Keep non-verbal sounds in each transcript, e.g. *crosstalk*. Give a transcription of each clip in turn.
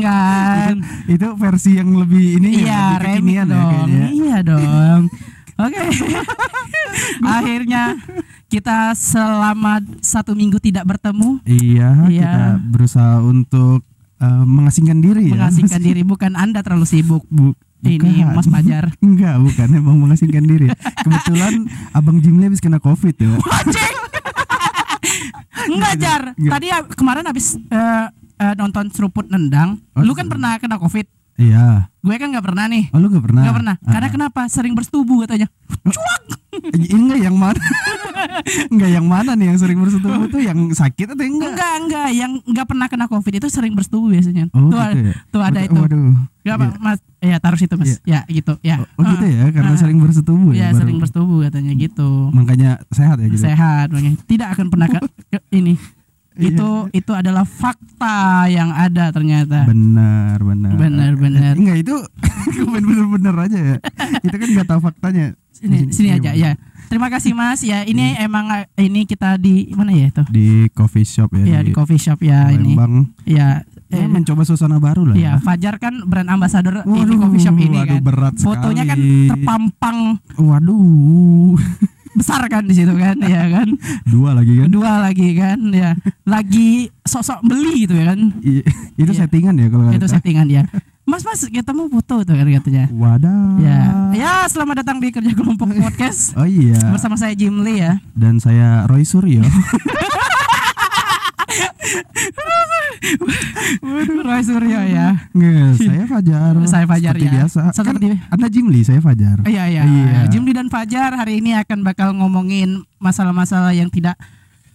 Kan? itu versi yang lebih ini ya, Iya, lebih remix kekinian ya dong. kayaknya. Iya dong. Oke. *laughs* Akhirnya kita selama satu minggu tidak bertemu, Iya, Iya. kita berusaha untuk eh, mengasingkan diri ya. mengasingkan diri. Bukan Anda terlalu sibuk. Bu- Ini bukan. Mas Fajar. *laughs* Enggak, bukan emang mengasingkan diri. Kebetulan Abang Jimli habis kena Covid ya. *laughs* Enggak jar. Tadi ya, kemarin habis eh, eh, nonton seruput nendang. Oh, Lu kan pernah kena covid. Iya. Gue kan nggak pernah nih. Oh, lu enggak pernah? Nggak pernah. Ah. Karena kenapa? Sering bersetubuh katanya. *laughs* Cuak. Eh, enggak yang mana? *laughs* enggak yang mana nih yang sering bersetubuh tuh yang sakit atau enggak? Enggak, enggak. Yang enggak pernah kena covid itu sering bersetubuh biasanya. Oh, tuh, gitu ya? tuh ada Waduh, itu. Waduh. Enggak, Iya. Mas. Ya, taruh situ, Mas. Ya, gitu. Ya. Oh, gitu Ah, ya, karena ah. sering bersetubuh ya. Ya, baru- sering bersetubuh katanya gitu. Makanya sehat ya gitu. Sehat, makanya tidak akan pernah ke, *laughs* ke- ini. Iya. Itu itu adalah fakta yang ada ternyata. Benar, benar. Benar, benar. Eh, Enggak itu *laughs* komen bener-bener aja ya. Kita kan nggak tahu faktanya. Sini, sini Iya, aja ya. Terima kasih Mas. Ya, ini emang eh, ini kita di mana ya itu? Di coffee shop ya. Ya di coffee shop ya ini. Lembang. Ya. Eh, Eh, mencoba suasana baru lah. ya, Fajar kan brand ambassador ini Waduh, coffee shop ini waduh, kan. berat Fotonya kan sekali. terpampang Waduh. Besar kan di situ kan, ya kan. Dua lagi kan. Kedua lagi kan, ya. Lagi sok-sok beli gitu ya kan. I- itu Iya. settingan ya kalau Itu kata. settingan ya. Mas, Mas, kita mau foto tuh kan katanya. Wadah. Ya. Ya, selamat datang di Kerja Kelompok Podcast. *laughs* Oh iya. Bersama saya Jimli ya. Dan saya Roy Suryo. *laughs* Roy Suryo ya. Nggak, saya Fajar. Saya Fajar Seperti ya. biasa. Kan Seperti- Anda Jimli, saya Fajar. Iya iya. Iya. Jimli dan Fajar hari ini akan bakal ngomongin masalah-masalah yang tidak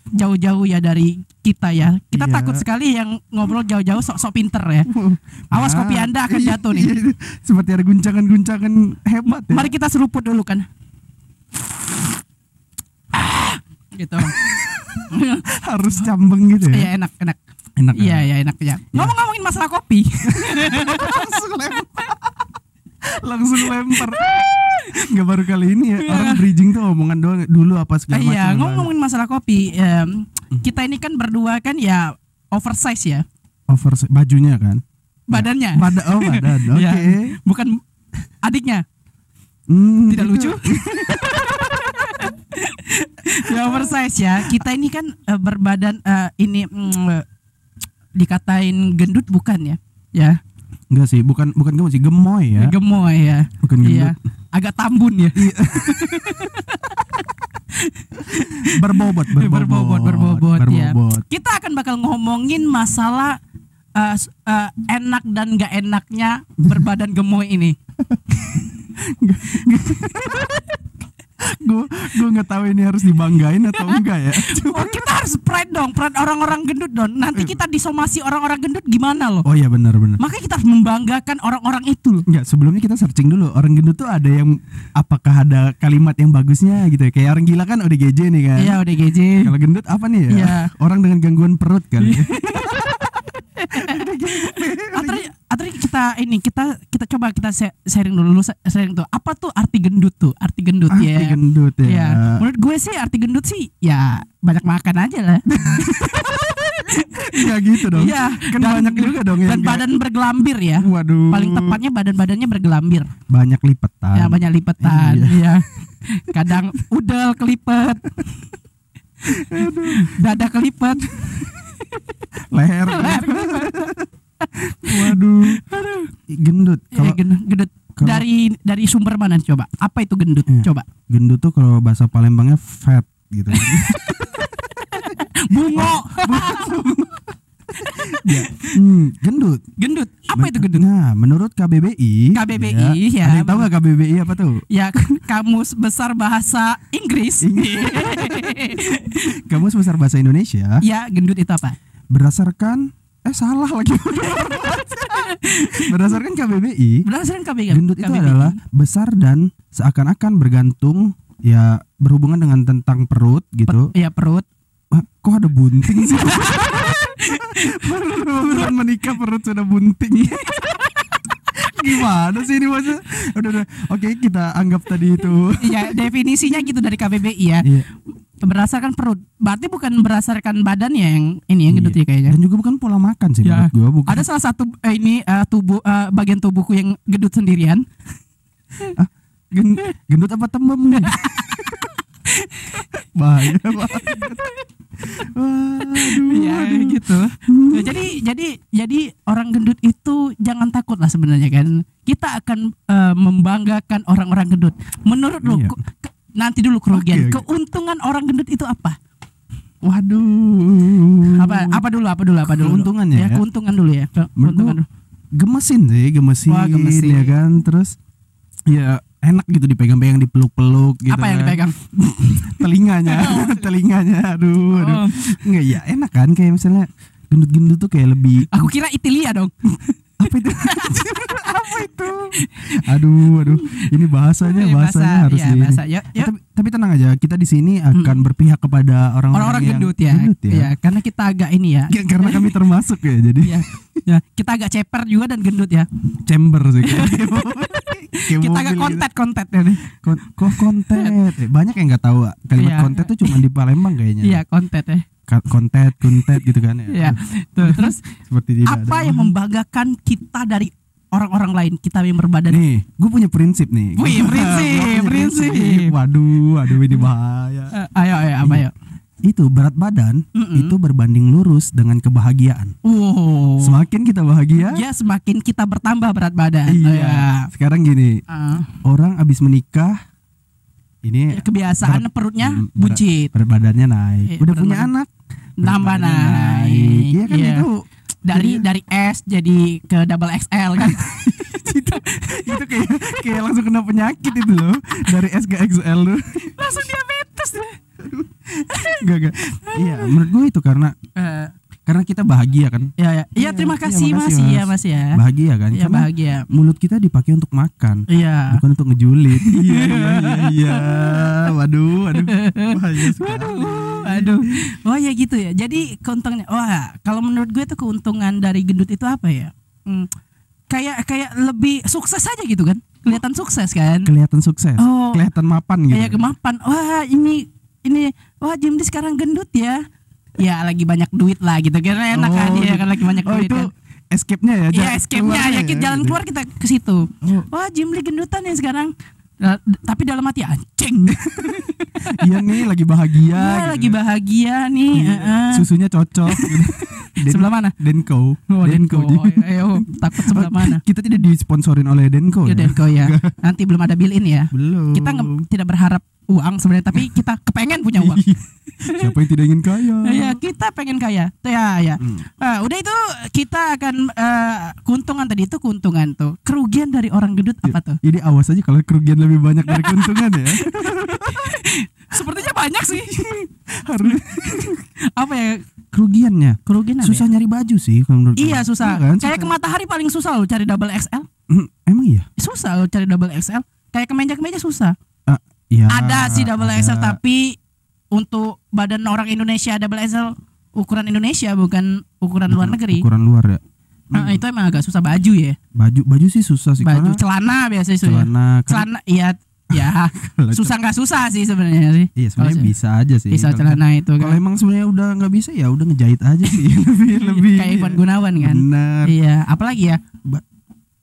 jauh-jauh ya dari kita ya. Kita Iya. takut sekali yang ngobrol jauh-jauh sok-sok pinter ya. *laughs* Awas kopi Anda akan iya, jatuh nih. iya, Seperti ada guncangan-guncangan hebat ya. Mari kita seruput dulu kan. Ah, *laughs* gitu. Harus cambeng gitu ya. Iya enak enak. Enak. Iya iya enak ya. Ngomong-ngomongin masalah kopi. *laughs* langsung lempar. langsung lempar. Enggak baru kali ini ya. Orang bridging tuh omongan doang dulu apa segala macam. Iya ngomongin masalah kopi. em, kita ini kan berdua kan ya oversize ya over bajunya kan. badannya. Badan oh badan. *laughs* Oke. Iya. Bukan adiknya. Hmm, Tidak itu- lucu? *laughs* ya oversize ya. Kita ini kan eh, berbadan eh, ini mm, dikatain gendut bukan ya? Ya, Enggak sih, bukan bukan gemuk sih, gemoy ya. gemoy ya. Bukan Iya. gendut. Agak tambun ya. Berbobot, *laughs* berbobot. berbobot, berbobot, ya. berbobot. Kita akan bakal ngomongin masalah s- eh, enak dan gak enaknya berbadan gemoy ini. *laughs* Gue gue nggak tahu ini harus dibanggain atau enggak ya. Oh, kita harus pride dong, pride orang-orang gendut dong. Nanti kita disomasi orang-orang gendut gimana loh? Oh iya benar benar. Makanya kita harus membanggakan orang-orang itu. Enggak, sebelumnya kita searching dulu orang gendut tuh ada yang apakah ada kalimat yang bagusnya gitu ya. Kayak orang gila kan ODGJ nih kan. Iya udah GJ. Kalau gendut apa nih ya? Iya. Orang dengan gangguan perut *laughs* kali. Ya. Kita ini kita kita coba kita sharing dulu Lu sharing tuh apa tuh arti gendut tuh arti gendut Arti ya. gendut ya. Iya. Menurut gue sih arti gendut sih ya banyak makan aja lah. Enggak gitu dong. Iya. Kan Dan- banyak juga dong yang Dan kayak- badan bergelambir ya. Waduh. Paling tepatnya badan-badannya bergelambir. banyak lipetan. Ya banyak lipetan. Iya. Iya. Kadang udel kelipet. Dada kelipet. leher. Leher kelipet. Waduh. Gendut. Iya, Kalau gendut, gendut. kalau- dari dari sumber mana coba? Apa itu gendut? Iya. Coba. gendut tuh kalau bahasa Palembangnya fat gitu. *laughs* Bungo. *laughs* ya. Hmm, gendut. gendut. Apa itu gendut? Nah, menurut KBBI, KBBI, ya. Ada yang tahu nggak KBBI apa tuh? Ya *laughs* kamus besar bahasa Inggris. Kamu sebesar bahasa Indonesia ya gendut itu apa? berdasarkan eh salah lagi. berdasarkan KBBI, Berdasarkan KBBI. gendut itu KBBI. adalah besar dan seakan-akan bergantung ya berhubungan dengan tentang perut gitu. ya perut. Wah, kok ada bunting sih? Bulan menikah perut sudah bunting. Gimana sih ini maksudnya? Udah, udah. Oke, kita anggap tadi itu. Ya definisinya gitu dari KBBI ya. Iya. Berdasarkan perut. Berarti bukan berdasarkan badan ya yang ini yang gendut Iya. ya kayaknya. Dan juga bukan pola makan sih Ya. gua bukan Ada salah satu eh, ini eh, tubuh eh, bagian tubuhku yang gendut sendirian. *laughs* Gen- gendut apa tembem nih *laughs* bahaya banget Waduh, Ya aduh. gitu. Ya, jadi jadi jadi orang gendut itu jangan takut lah sebenarnya kan. Kita akan eh, membanggakan orang-orang gendut. Menurut lu Iya. ke- nanti dulu kerugian. Oke, oke. Keuntungan orang gendut itu apa? Waduh. Apa apa dulu apa dulu apa dulu? Keuntungannya ya, ya? keuntungan dulu ya. Keuntungan dulu. Gemesin sih, gemesin, Wah, gemesin. ya kan. Terus ya enak gitu dipegang-pegang, dipeluk-peluk gitu. apa yang kan. dipegang? *laughs* Telinganya, *laughs* telinganya. Aduh, aduh. Oh, Enggak ya enak kan kayak misalnya gendut-gendut tuh kayak lebih aku kira Italia dong. *laughs* apa itu? *laughs* apa itu? Aduh, aduh. Ini bahasanya Eh, bahasanya bahasa, harus ya, di ini. bahasa. Ya, ya. Tapi, tapi tenang aja, kita di sini akan berpihak kepada orang-orang yang gendut ya. gendut ya. Iya, karena kita agak ini ya. Ya, Karena kami termasuk ya, jadi Iya. Ya, kita agak ceper juga dan gendut ya. chamber sih. *laughs* Kita agak gitu. kontet-kontet ya nih. Kon- kok kontet? Eh, banyak yang nggak tahu kalimat Iya. kontet tuh cuma di Palembang kayaknya. Iya, kontet ya. Kontet, kontet gitu kan ya. Iya. Tuh, *laughs* terus Seperti tidak apa ada. yang membanggakan kita dari orang-orang lain kita yang berbadan Nih, gue punya prinsip nih. Wih, prinsip, punya prinsip. Waduh, waduh ini bahaya. Eh, ayo ayo apa ya Itu berat badan Mm-mm. itu berbanding lurus dengan kebahagiaan. wow Semakin kita bahagia, ya semakin kita bertambah berat badan iya. Oh, ya. Sekarang gini, Ah, orang abis menikah ini kebiasaan perutnya Mm, berat- buncit berat badannya naik. Iya, Udah berat punya badan. anak, berat nambah naik Iya kan Iya. itu dari dari S jadi ke double XL kan. *laughs* Itu, itu kayak kayak langsung kena penyakit itu loh. Dari S ke XL loh. langsung diabetes. Enggak enggak. Iya, menurut gue itu karena Eh, karena kita bahagia kan. ya ya Iya, iya terima iya, kasih mas makasih, iya Mas. mas ya Bahagia kan? Karena bahagia mulut kita dipakai untuk makan. iya bukan untuk ngejulit. *laughs* iya, iya, iya, iya. Waduh, waduh. Bahaya sekali. Aduh. Oh ya gitu ya. Jadi keuntungannya wah, kalau menurut gue tuh keuntungan dari gendut itu apa ya? Hmm, kayak kayak lebih sukses aja gitu kan. Kelihatan sukses kan. Kelihatan sukses, Oh. kelihatan mapan gitu. Kayak kemapan. Wah, ini ini wah Jimdi sekarang gendut ya. Ya lagi banyak duit lah gitu kan enak kan Oh, dia kan lagi banyak Oh duit itu kan. escape-nya ya? Iya jalan escape-nya ya kita jalan gitu. keluar kita ke situ. Oh. Wah Jimli gendutan ya sekarang. Nah, tapi dalam hati anjing. *laughs* Iya nih lagi bahagia. Wah, gitu. lagi bahagia nih. Iya. Susunya cocok. *laughs* gitu. Den- Sebelah mana? Denko. Oh, Denko. Ji. Oh, ayo, takut sebelah mana? Kita tidak disponsorin oleh Denko Ya ya? Denko ya. *laughs* Nanti belum ada bill in ya. Belum. Kita tidak berharap uang sebenarnya, tapi kita kepengen punya uang. Siapa yang tidak ingin kaya? *laughs* Ya, kita pengen kaya. Ya, ya. Hmm. Ah, udah itu kita akan eh, keuntungan tadi itu keuntungan tuh. Kerugian dari orang gendut apa tuh? Ini awas aja kalau kerugian lebih banyak dari keuntungan ya. *laughs* Sepertinya banyak sih. *laughs* Harus apa ya? kerugiannya. Kerugian Susah ya? nyari baju sih kalau menurut Iya gua. susah. kan? Kayak ke matahari paling susah loh cari double XL. Hmm, Emang iya? Susah loh cari double XL. Kayak kemeja-kemeja susah. Ah, iya. ada sih double ada. XL tapi untuk badan orang Indonesia double XL ukuran Indonesia bukan ukuran luar negeri. Ukuran luar ya. Nah, itu emang agak susah baju ya. Baju baju sih susah sih Baju karena celana biasanya itu ya. celana kan Celana iya *laughs* ya kalau susah nggak susah sih sebenarnya sih. Iya sebenarnya Kalau- bisa aja sih. Bisa Kalau- celana itu Kalau kan. emang sebenarnya udah nggak bisa ya udah ngejahit aja sih lebih *laughs* lebih. Kayak Ivan Gunawan kan. Benar. Iya, apalagi ya?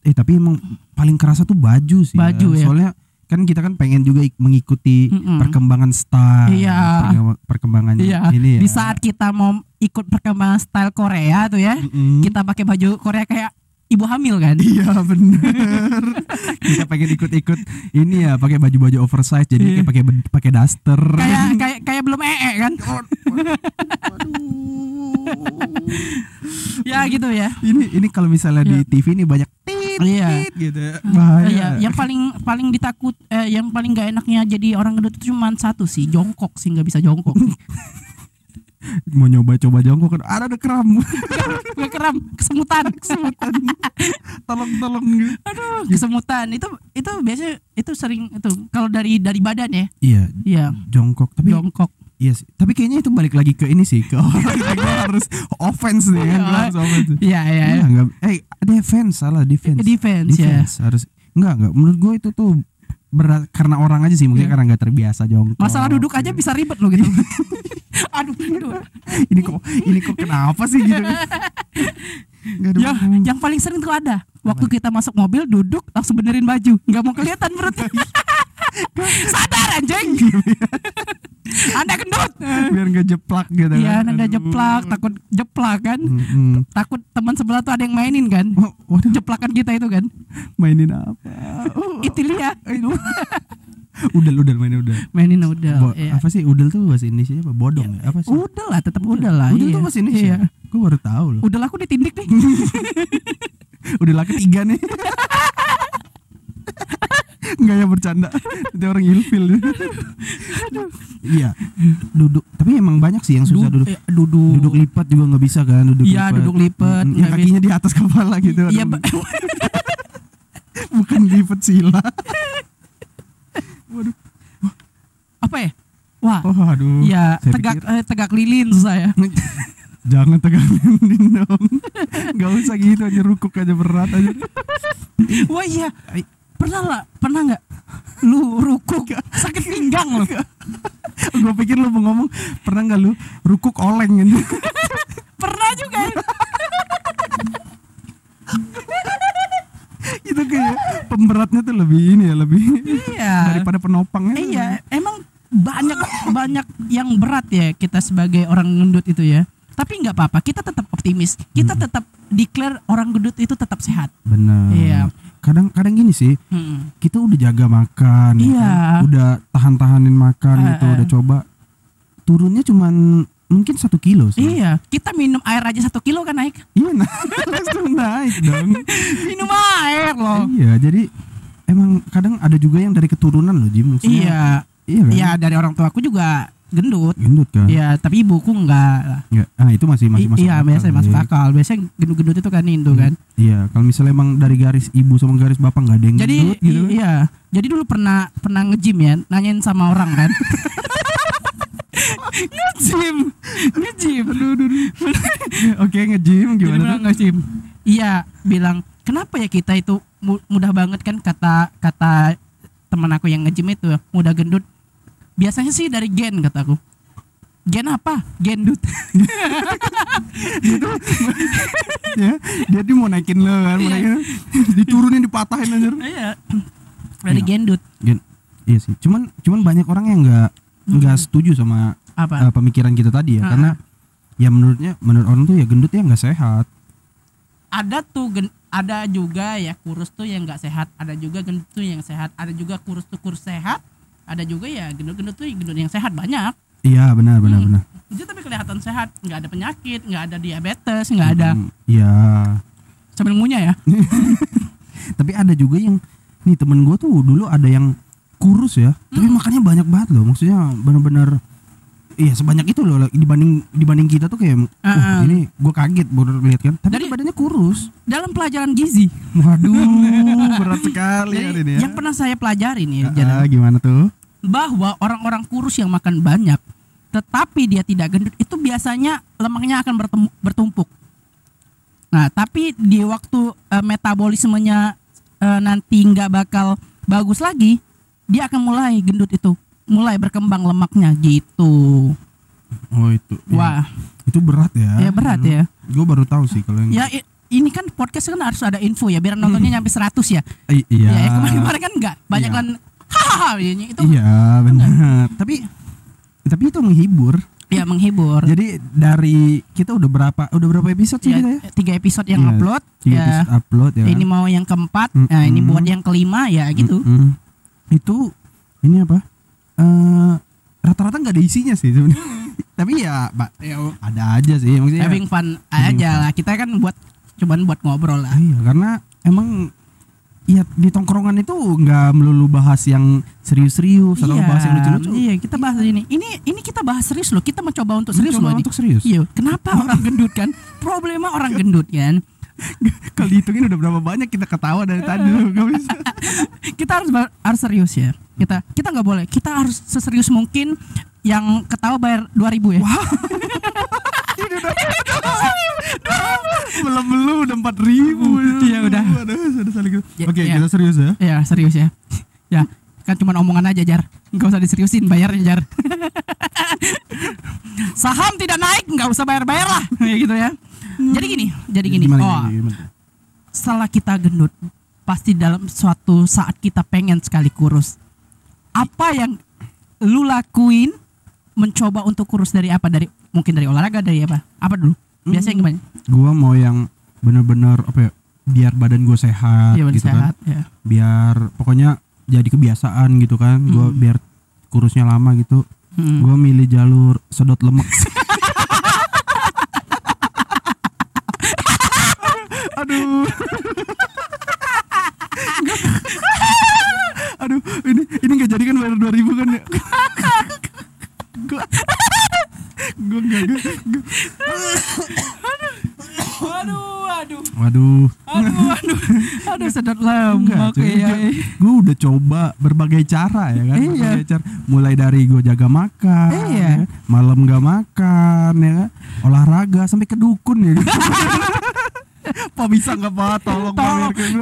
Eh tapi emang paling kerasa tuh baju sih. Baju ya. Soalnya kan kita kan pengen juga ik- mengikuti Mm-mm. perkembangan style. Iya. perkembangan- Perkembangan Iya. ini ya. Di saat kita mau ikut perkembangan style Korea tuh ya, Mm-mm. kita pakai baju Korea kayak ibu hamil kan. Iya benar. *laughs* kita pengen ikut-ikut ini ya pakai baju-baju oversize jadi Iya. kayak pakai pakai daster. kayak kayak kayak belum ee kan. *laughs* *laughs* ya gitu ya. ini ini kalau misalnya di Iya. TV ini banyak tit, Iya. tit gitu ya. Bahaya. Iya, yang paling paling ditakut eh, yang paling gak enaknya jadi orang gendut itu cuma satu sih, jongkok sih nggak bisa jongkok. *laughs* Mau nyoba-coba jongkok kan ada ada kram. *laughs* Gak keram, kesemutan, kesemutan. tolong tolong gitu. Aduh, kesemutan. Itu itu biasanya itu sering itu kalau dari dari badan ya. Iya, Iya, jongkok. Tapi jongkok. Iya sih. Tapi kayaknya itu balik lagi ke ini sih ke *laughs* orang harus offense nih kan harus offense. Iya, iya. Enggak, enggak. Eh, defense salah defense. Defense, ya. Defense harus enggak enggak menurut gue itu tuh berat karena orang aja sih mungkin Iya. karena nggak terbiasa jongkok. Masalah duduk aja bisa ribet loh gitu. *laughs* aduh, aduh. ini kok ini kok kenapa sih gitu Ya, yang paling sering tuh ada. Waktu kita masuk mobil duduk langsung benerin baju, nggak mau kelihatan perutnya. *laughs* Sadar anjing. Anda gendut. biar nggak jeplak gitu Iya, kan. anda jeplak, takut jeplak kan. Mm-mm. Takut teman sebelah tuh ada yang mainin kan. Oh, waduh, Jeplakan kita itu kan. mainin apa? *laughs* Itu dia. *laughs* udel udel mainin udel. Mainin udah. Bo- iya. Apa sih udel tuh bahasa Indonesia apa? Bodong ya? Apa sih? Udah lah, tetap udah lah. Udel iya. tuh bahasa Indonesia. Iya. Gue baru tahu loh. Udah lah, aku ditindik nih. *laughs* Udah lah ketiga nih. Enggak ya bercanda. Nanti orang ilfil. iya. Duduk. Tapi emang banyak sih yang susah Du- duduk. eh, duduk. Duduk lipat juga nggak bisa kan duduk Iya, lipat. duduk lipat, Mm, Yang kakinya di atas kepala gitu. Iya, *laughs* bukan lipat sila. apa ya? Wah, Oh, aduh. Iya, Saya tegak pikir- eh, tegak lilin susah ya. *laughs* Jangan tegang linding dong. Gak usah gitu aja rukuk aja berat aja. *laughs* Wah iya, pernah lah, pernah nggak? Lu rukuk sakit pinggang lo. *laughs* Gue pikir lu mau ngomong pernah nggak lu rukuk oleng gitu. *laughs* Pernah juga. itu kayak pemberatnya tuh lebih ini ya lebih Iya. daripada penopangnya. Iya, emang banyak banyak yang berat ya kita sebagai orang gendut itu ya. Tapi nggak apa-apa, kita tetap optimis. Kita tetap declare orang gendut itu tetap sehat. Benar. Iya. Kadang kadang gini sih, Hmm. kita udah jaga makan, ya Iya. kan? udah tahan-tahanin makan Eh, gitu, udah coba turunnya cuman mungkin satu kilo sih. Iya, kita minum air aja satu kilo kan *laughs* naik. Iya, nah, langsung naik dong. *laughs* Minum air loh. Iya, jadi emang kadang ada juga yang dari keturunan loh, Jim. Maksudnya, Iya, Iya kan? iya dari orang tua aku juga gendut. Gendut kan? Iya, tapi ibuku enggak. Nggak, ah itu masih masih I- masuk iya, akal, biasanya masuk ya. akal. Biasanya gendut-gendut itu kan Indo kan. Iya, kalau misalnya emang dari garis ibu sama garis bapak nggak ada yang Jadi gendut gitu. i- iya, jadi dulu pernah pernah nge-gym ya, nanyain sama orang kan. *laughs* nge-gym, nge-gym. Oke, nge-gym Jadi gimana nge-gym. Iya, bilang kenapa ya kita itu mu- mudah banget kan kata kata teman aku yang nge-gym itu mudah gendut. Biasanya sih dari gen kataku. Gen apa? Gendut. *laughs* ya, dia dia mau naikin lo kan, mau naikin. Diturunin dipatahin aja. Iya. Dari Iya. gendut. Gen, iya sih. Cuman cuman banyak orang yang nggak nggak setuju sama Apa? eh, pemikiran kita tadi ya, Ah. karena ya menurutnya menurut orang tuh ya gendut ya nggak sehat. ada tuh gen- ada juga ya kurus tuh yang nggak sehat ada juga gendut tuh yang sehat ada juga kurus tuh kurus sehat ada juga ya gendut-gendut tuh gendut yang sehat banyak Iya benar benar Hmm. benar. itu tapi kelihatan sehat nggak ada penyakit nggak ada diabetes nggak ada Hmm, Iya. sambil ngunyah ya *laughs* Tapi ada juga yang nih temen gue tuh dulu ada yang kurus ya, tapi Hmm. makannya banyak banget loh. Maksudnya bener-bener Iya sebanyak itu loh dibanding dibanding kita tuh kayak wah, ah. ini gue kaget baru lihat kan. Tapi badannya kurus. dalam pelajaran gizi Waduh *laughs* berat sekali jadi hari ini ya. yang pernah saya pelajari nih Ah, Jan, gimana tuh? Bahwa orang-orang kurus yang makan banyak tetapi dia tidak gendut itu biasanya lemaknya akan bertemu- bertumpuk. Nah, tapi di waktu eh, metabolismenya eh, nanti nggak bakal bagus lagi, dia akan mulai gendut itu, mulai berkembang lemaknya gitu. Oh itu. ya. Wah, Itu berat ya. ya berat ya. Gue baru tahu sih kalau yang Ya i- ini kan podcast kan harus ada info ya biar nontonnya nyampe 100 ya. I- iya. Ya, kemarin-kemarin kan enggak, banyak Iya. kan hahaha ini itu Iya benar. Tapi tapi itu menghibur. ya menghibur. Jadi dari kita udah berapa udah berapa episode sih Ya, kita ya? tiga episode yang Iya, upload Tiga ya. episode upload ya. Ini mau yang keempat, nah ini buat yang kelima ya gitu. Mm-mm. Itu ini apa? Eh rata-rata nggak ada isinya sih sebenarnya. *laughs* Tapi ya, Pak, Ya, ada aja sih maksudnya. having fun Having aja fun. lah. Kita kan buat cobaan buat ngobrol lah. Iya, karena emang ya di tongkrongan itu nggak melulu bahas yang serius-serius atau bahas yang lucu-lucu. Iya, kita bahas ini. Ini ini kita bahas serius loh. Kita mencoba untuk serius Mencoba loh ini. untuk serius. Iya, kenapa *laughs* orang gendut kan? Problema orang gendut kan. *laughs* Kalau dihitungin udah berapa banyak kita ketawa dari tadi loh, bisa. *laughs* Kita harus harus serius ya. Kita kita nggak boleh. Kita harus seserius mungkin yang ketawa bayar 2000 ya. Belum belum udah empat ribu Iya, udah. Aduh, sudah saling gitu. Ya, oke ya. kita serius ya Ya, serius ya. Ya, kan cuma omongan aja, Jar. Enggak usah diseriusin bayarnya, Jar. *laughs* Saham tidak naik, nggak usah bayar-bayar lah. *laughs* Ya gitu ya. Jadi gini, jadi gini. Gimana, oh, gimana, gimana? setelah kita gendut, pasti dalam suatu saat kita pengen sekali kurus. Apa yang lu lakuin mencoba untuk kurus dari apa? Dari mungkin dari olahraga dari apa? Apa dulu? Biasanya gimana? Gua mau yang bener-bener apa ya? Biar badan gue sehat Iya, gitu kan. sehat. Ya. Biar pokoknya jadi kebiasaan gitu kan. Gua Hmm. biar kurusnya lama gitu. Hmm. Gua milih jalur sedot lemak. *laughs* Aduh. Aduh, ini ini nggak jadi kan bayar 2000 kan ya? gua gua enggak gua, gua- Aduh, aduh, Waduh, aduh, aduh, aduh sedot enggak. lemak. Iya, iya. Gue udah coba berbagai cara ya kan. Iya. Berbagai cara. Mulai dari gue jaga makan, Iya. ya kan? malam gak makan, ya kan. Olahraga sampai ke dukun ya. Kan? *laughs* Pak bisa nggak pak? Tolong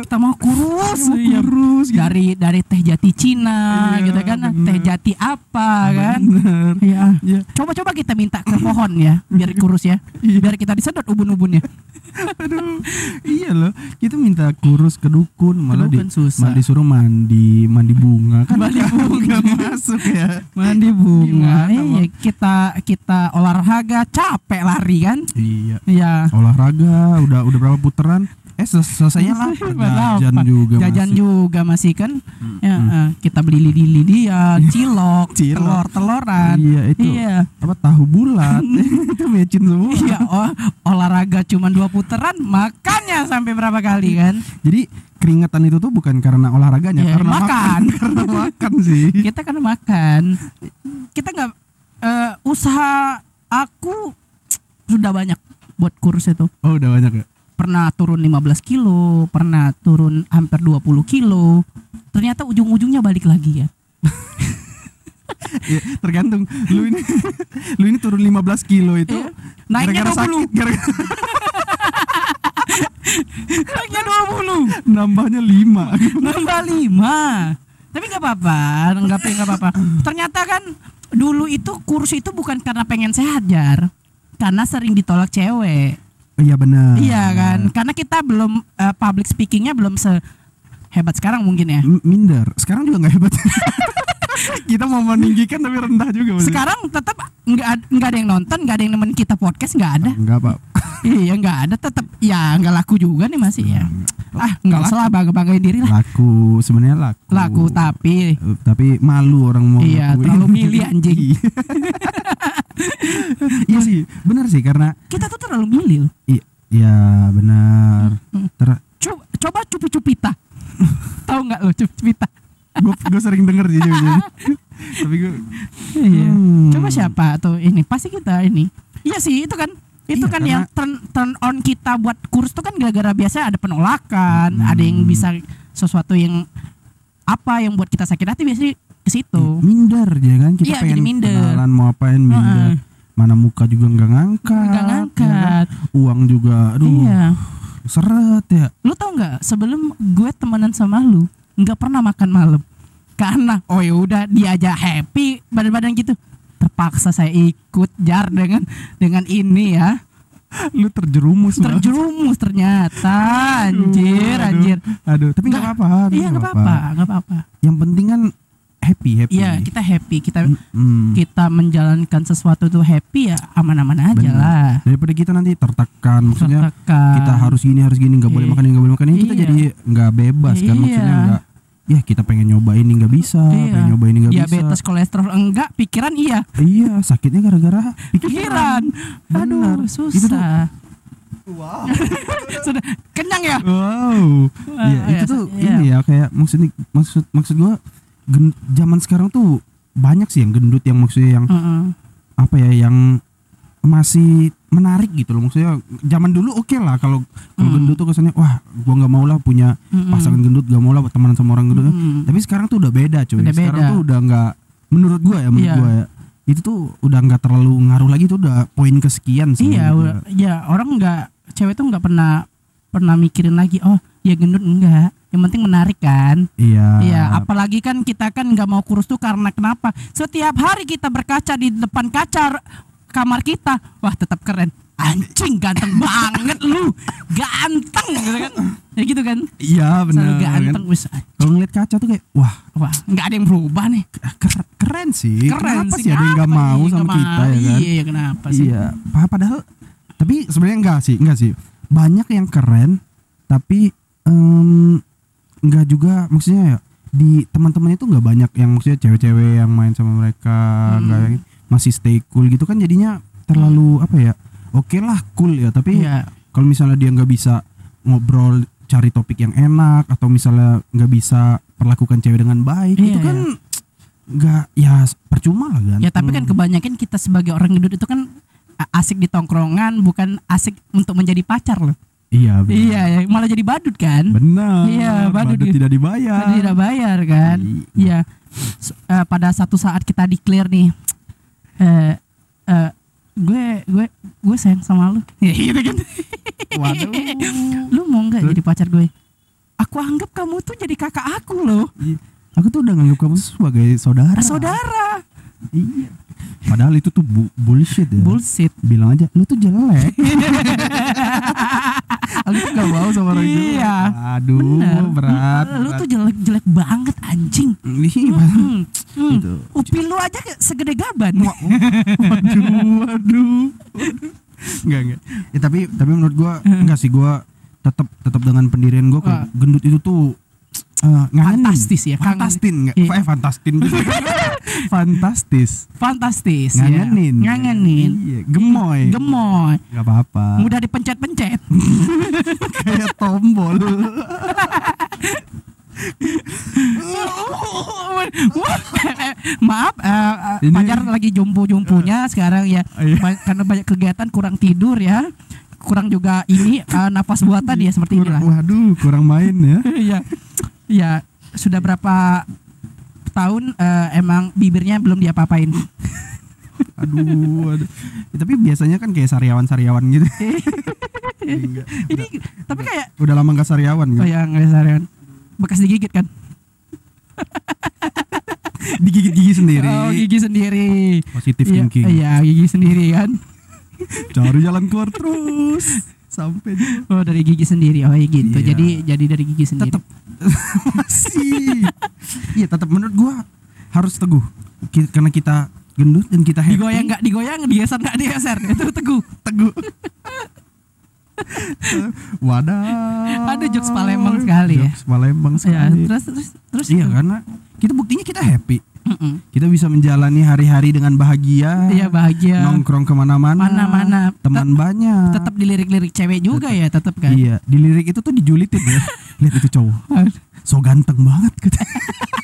kita mau kurus, Mau iya. kurus gitu. dari dari teh jati Cina Iya, gitu kan, bener. teh jati apa kan? Bener. Iya. Iya. Coba-coba kita minta ke pohon ya, biar kurus ya. Biar kita disedot ubun-ubunnya. *laughs* Aduh, iya loh. Kita minta kurus ke dukun, malah di, susah. malah disuruh mandi, mandi bunga kan. Mandi bunga. masuk ya. Mandi bunga. Iya, kita kita olahraga capek lari kan? Iya. Iya. Olahraga udah udah berapa putaran? Eh sel- selesainya lapar. *laughs* Jajan juga Jajan masih. juga masih kan. Ya, eh, kita beli lidi dia, cilok, Cilok. telur-teloran. Iya itu Iya. apa tahu bulat *laughs* itu mecin semua. Iya, oh, olahraga cuma dua putaran, makannya sampai berapa kali kan? Jadi keringetan itu tuh bukan karena olahraganya, Iya, karena makan. makan. *laughs* karena makan sih. Kita kan makan. Kita nggak eh, usaha aku sudah banyak buat kurus itu. Oh udah banyak ya. Pernah turun 15 kilo, pernah turun hampir 20 kilo. Ternyata ujung-ujungnya balik lagi ya. *laughs* Ya, tergantung lu ini lu ini turun 15 kilo itu Iya. Naiknya gara-gara 20. sakit gara-gara *laughs* Naiknya 20. nambahnya 5 Nambah 5. Tapi nggak apa-apa, nggak nggak apa-apa. Ternyata kan dulu itu kurus itu bukan karena pengen sehat, Jar. Karena sering ditolak cewek. Iya benar Iya kan? Karena kita belum eh, public speakingnya belum se hebat sekarang mungkin ya. M- minder sekarang juga nggak hebat *laughs* *laughs* kita mau meninggikan tapi rendah juga maksudnya. Sekarang tetap nggak nggak ada yang nonton, nggak ada yang nemenin kita podcast, nggak ada. enggak pak *laughs* iya nggak ada, tetap ya nggak laku juga nih masih ya. Ah nggak Laku. usah lah bangga banggain diri lah. laku sebenarnya laku Laku tapi Eh, tapi malu orang mau Iya, ngakuin. terlalu *laughs* milih, anjing. Iya. iya sih benar sih karena kita tuh terlalu milih loh. i- iya benar. Ter- Coba, coba cupi-cupita. Tahu nggak lo cupi-cupita? Gue gue sering denger sih jujur. *laughs* tapi gue Iya. Hmm. Coba siapa atau ini pasti kita ini. Iya sih itu kan itu Iya, kan karena- yang turn, turn on kita buat kurus tuh kan gara-gara biasa ada penolakan, Hmm. ada yang bisa sesuatu yang apa yang buat kita sakit hati biasanya ke situ. minder ya kan kita Iya, pengen jadi minder. kenalan mau apain minder mana muka juga nggak ngangkat Nggak ya kan? ngangkat. uang juga aduh Iya. seret ya Lu tau nggak sebelum gue temenan sama lu nggak pernah makan malam karena oh ya udah dia aja happy badan-badan gitu terpaksa saya ikut jar dengan dengan ini ya lu terjerumus terjerumus ternyata anjir aduh, anjir aduh tapi nggak apa-apa iya nggak apa-apa nggak apa-apa yang penting kan happy happy iya kita happy kita Hmm. kita menjalankan sesuatu tuh happy ya aman-aman aja Bener. lah daripada kita nanti tertekan maksudnya Tertekan. kita harus gini harus gini nggak boleh Iya. makan ini nggak boleh makan ini kita Iya. jadi nggak bebas kan Iya. maksudnya nggak ya kita pengen nyoba ini nggak bisa. Iya. pengen nyoba ini nggak bisa. Diabetes kolesterol enggak pikiran iya. Iya sakitnya gara-gara pikiran. Bener. aduh Itu tuh- susah *laughs* sudah kenyang ya? Wow. Iya iya, itu tuh iya. ini ya kayak maksud maksud maksud gua gen, zaman sekarang tuh banyak sih yang gendut yang maksudnya yang Heeh. apa ya yang masih menarik gitu loh maksudnya zaman dulu oke lah kalau kalau Hmm. gendut tuh kesannya wah gua nggak mau lah punya Mm-mm. pasangan gendut gak mau lah temenan sama orang gendut Mm-mm. tapi sekarang tuh udah beda cuy Udah sekarang beda. tuh udah nggak menurut gua ya menurut Iya. gua ya itu tuh udah nggak terlalu ngaruh lagi tuh udah poin kesekian sih iya ya orang nggak cewek tuh nggak pernah pernah mikirin lagi oh ya gendut enggak yang penting menarik kan iya Iya, apalagi kan kita kan nggak mau kurus tuh karena kenapa? Setiap hari kita berkaca di depan kaca kamar kita, wah tetap keren. anjing ganteng banget lu ganteng gitu kan ya gitu kan Iya selalu benar. ganteng kan. wis Kalau ngeliat kaca tuh kayak wah wah nggak ada yang berubah nih keren, keren sih. keren Kenapa sih sih ada yang nggak mau sama kita ya kan? iya kenapa sih Iya. Pa- Padahal tapi sebenarnya enggak sih, enggak sih. Banyak yang keren tapi em, enggak juga maksudnya ya di teman-teman itu nggak banyak yang maksudnya cewek-cewek yang main sama mereka Hmm. enggak masih stay cool gitu kan jadinya terlalu apa ya oke lah cool ya. Tapi iya. kalau misalnya dia nggak bisa ngobrol cari topik yang enak atau misalnya nggak bisa perlakukan cewek dengan baik Iya, itu kan nggak ya percuma lah kan ya tapi kan kebanyakan kita sebagai orang gendut itu kan asik di tongkrongan bukan asik untuk menjadi pacar loh. Iya benar. iya ya, malah jadi badut kan? Benar. Iya, badut badut gitu. tidak dibayar. Tidak bayar kan? Iya. iya. Eh, pada satu saat kita declare nih eh eh, gue gue gue sayang sama lu. *laughs* Ya gitu kan. Waduh. Lu mau nggak jadi pacar gue? Aku anggap kamu tuh jadi kakak aku loh. Iya. aku tuh udah nganggap kamu sebagai saudara. Saudara. Iya. Padahal itu tuh bu- bullshit ya. Bullshit. Bilang aja lu tuh jelek *laughs* aku tuh gak mau sama orang jelek Iya. aduh Bener. berat lu berat. tuh jelek jelek banget anjing padahal- Hmm, hmm. Gitu. upil lu aja segede gaban waduh waduh enggak enggak ya, tapi tapi menurut gua enggak sih gua tetap tetap dengan pendirian gua kalau gendut itu tuh ngangenin. Fantastis ya, fantastin enggak Iya. eh fantastin *laughs* fantastis. Fantastis ngangenin ya. ngangenin. Iya gemoy. Gemoy. Nggak apa-apa. Mudah dipencet-pencet. *laughs* Kayak tombol. *laughs* Maaf, eh, Ini- Fajar lagi jumpo-jumpunya sekarang ya, Iya. Ba- karena banyak kegiatan, kurang tidur ya, kurang juga ini eh, nafas buatan ya seperti Kurang- inilah. waduh kurang main ya. Iya, ya sudah berapa tahun eh, emang bibirnya belum diapa-apain. *laughs* aduh, aduh. Ya, tapi biasanya kan kayak sariawan-sariawan gitu *laughs* Enggak. ini tapi kayak udah lama nggak sariawan oh kan ya nggak sarian, bekas digigit kan? *laughs* digigit gigi sendiri Oh gigi sendiri. positif Iya, thinking iya gigi sendiri kan. cari jalan keluar terus sampai dia Oh dari gigi sendiri. Oh iya gitu. Iya. Jadi jadi dari gigi sendiri. tetap *laughs* masih iya tetap menurut gua harus teguh karena kita gendut dan kita happy digoyang nggak digoyang, digeser nggak digeser. Itu teguh. teguh wadah Ada jokes Palembang sekali ya. Jokes Palembang Ya, sekali terus terus terus. iya karena kita buktinya kita happy Mm-mm. Kita bisa menjalani hari-hari dengan bahagia. Iya bahagia. Nongkrong ke mana-mana. Mana-mana. Teman T banyak. Tetap dilirik-lirik cewek juga tetep, ya tetap kan. Iya dilirik itu tuh dijulitin ya. *laughs* Lihat itu cowok. So ganteng banget. *laughs*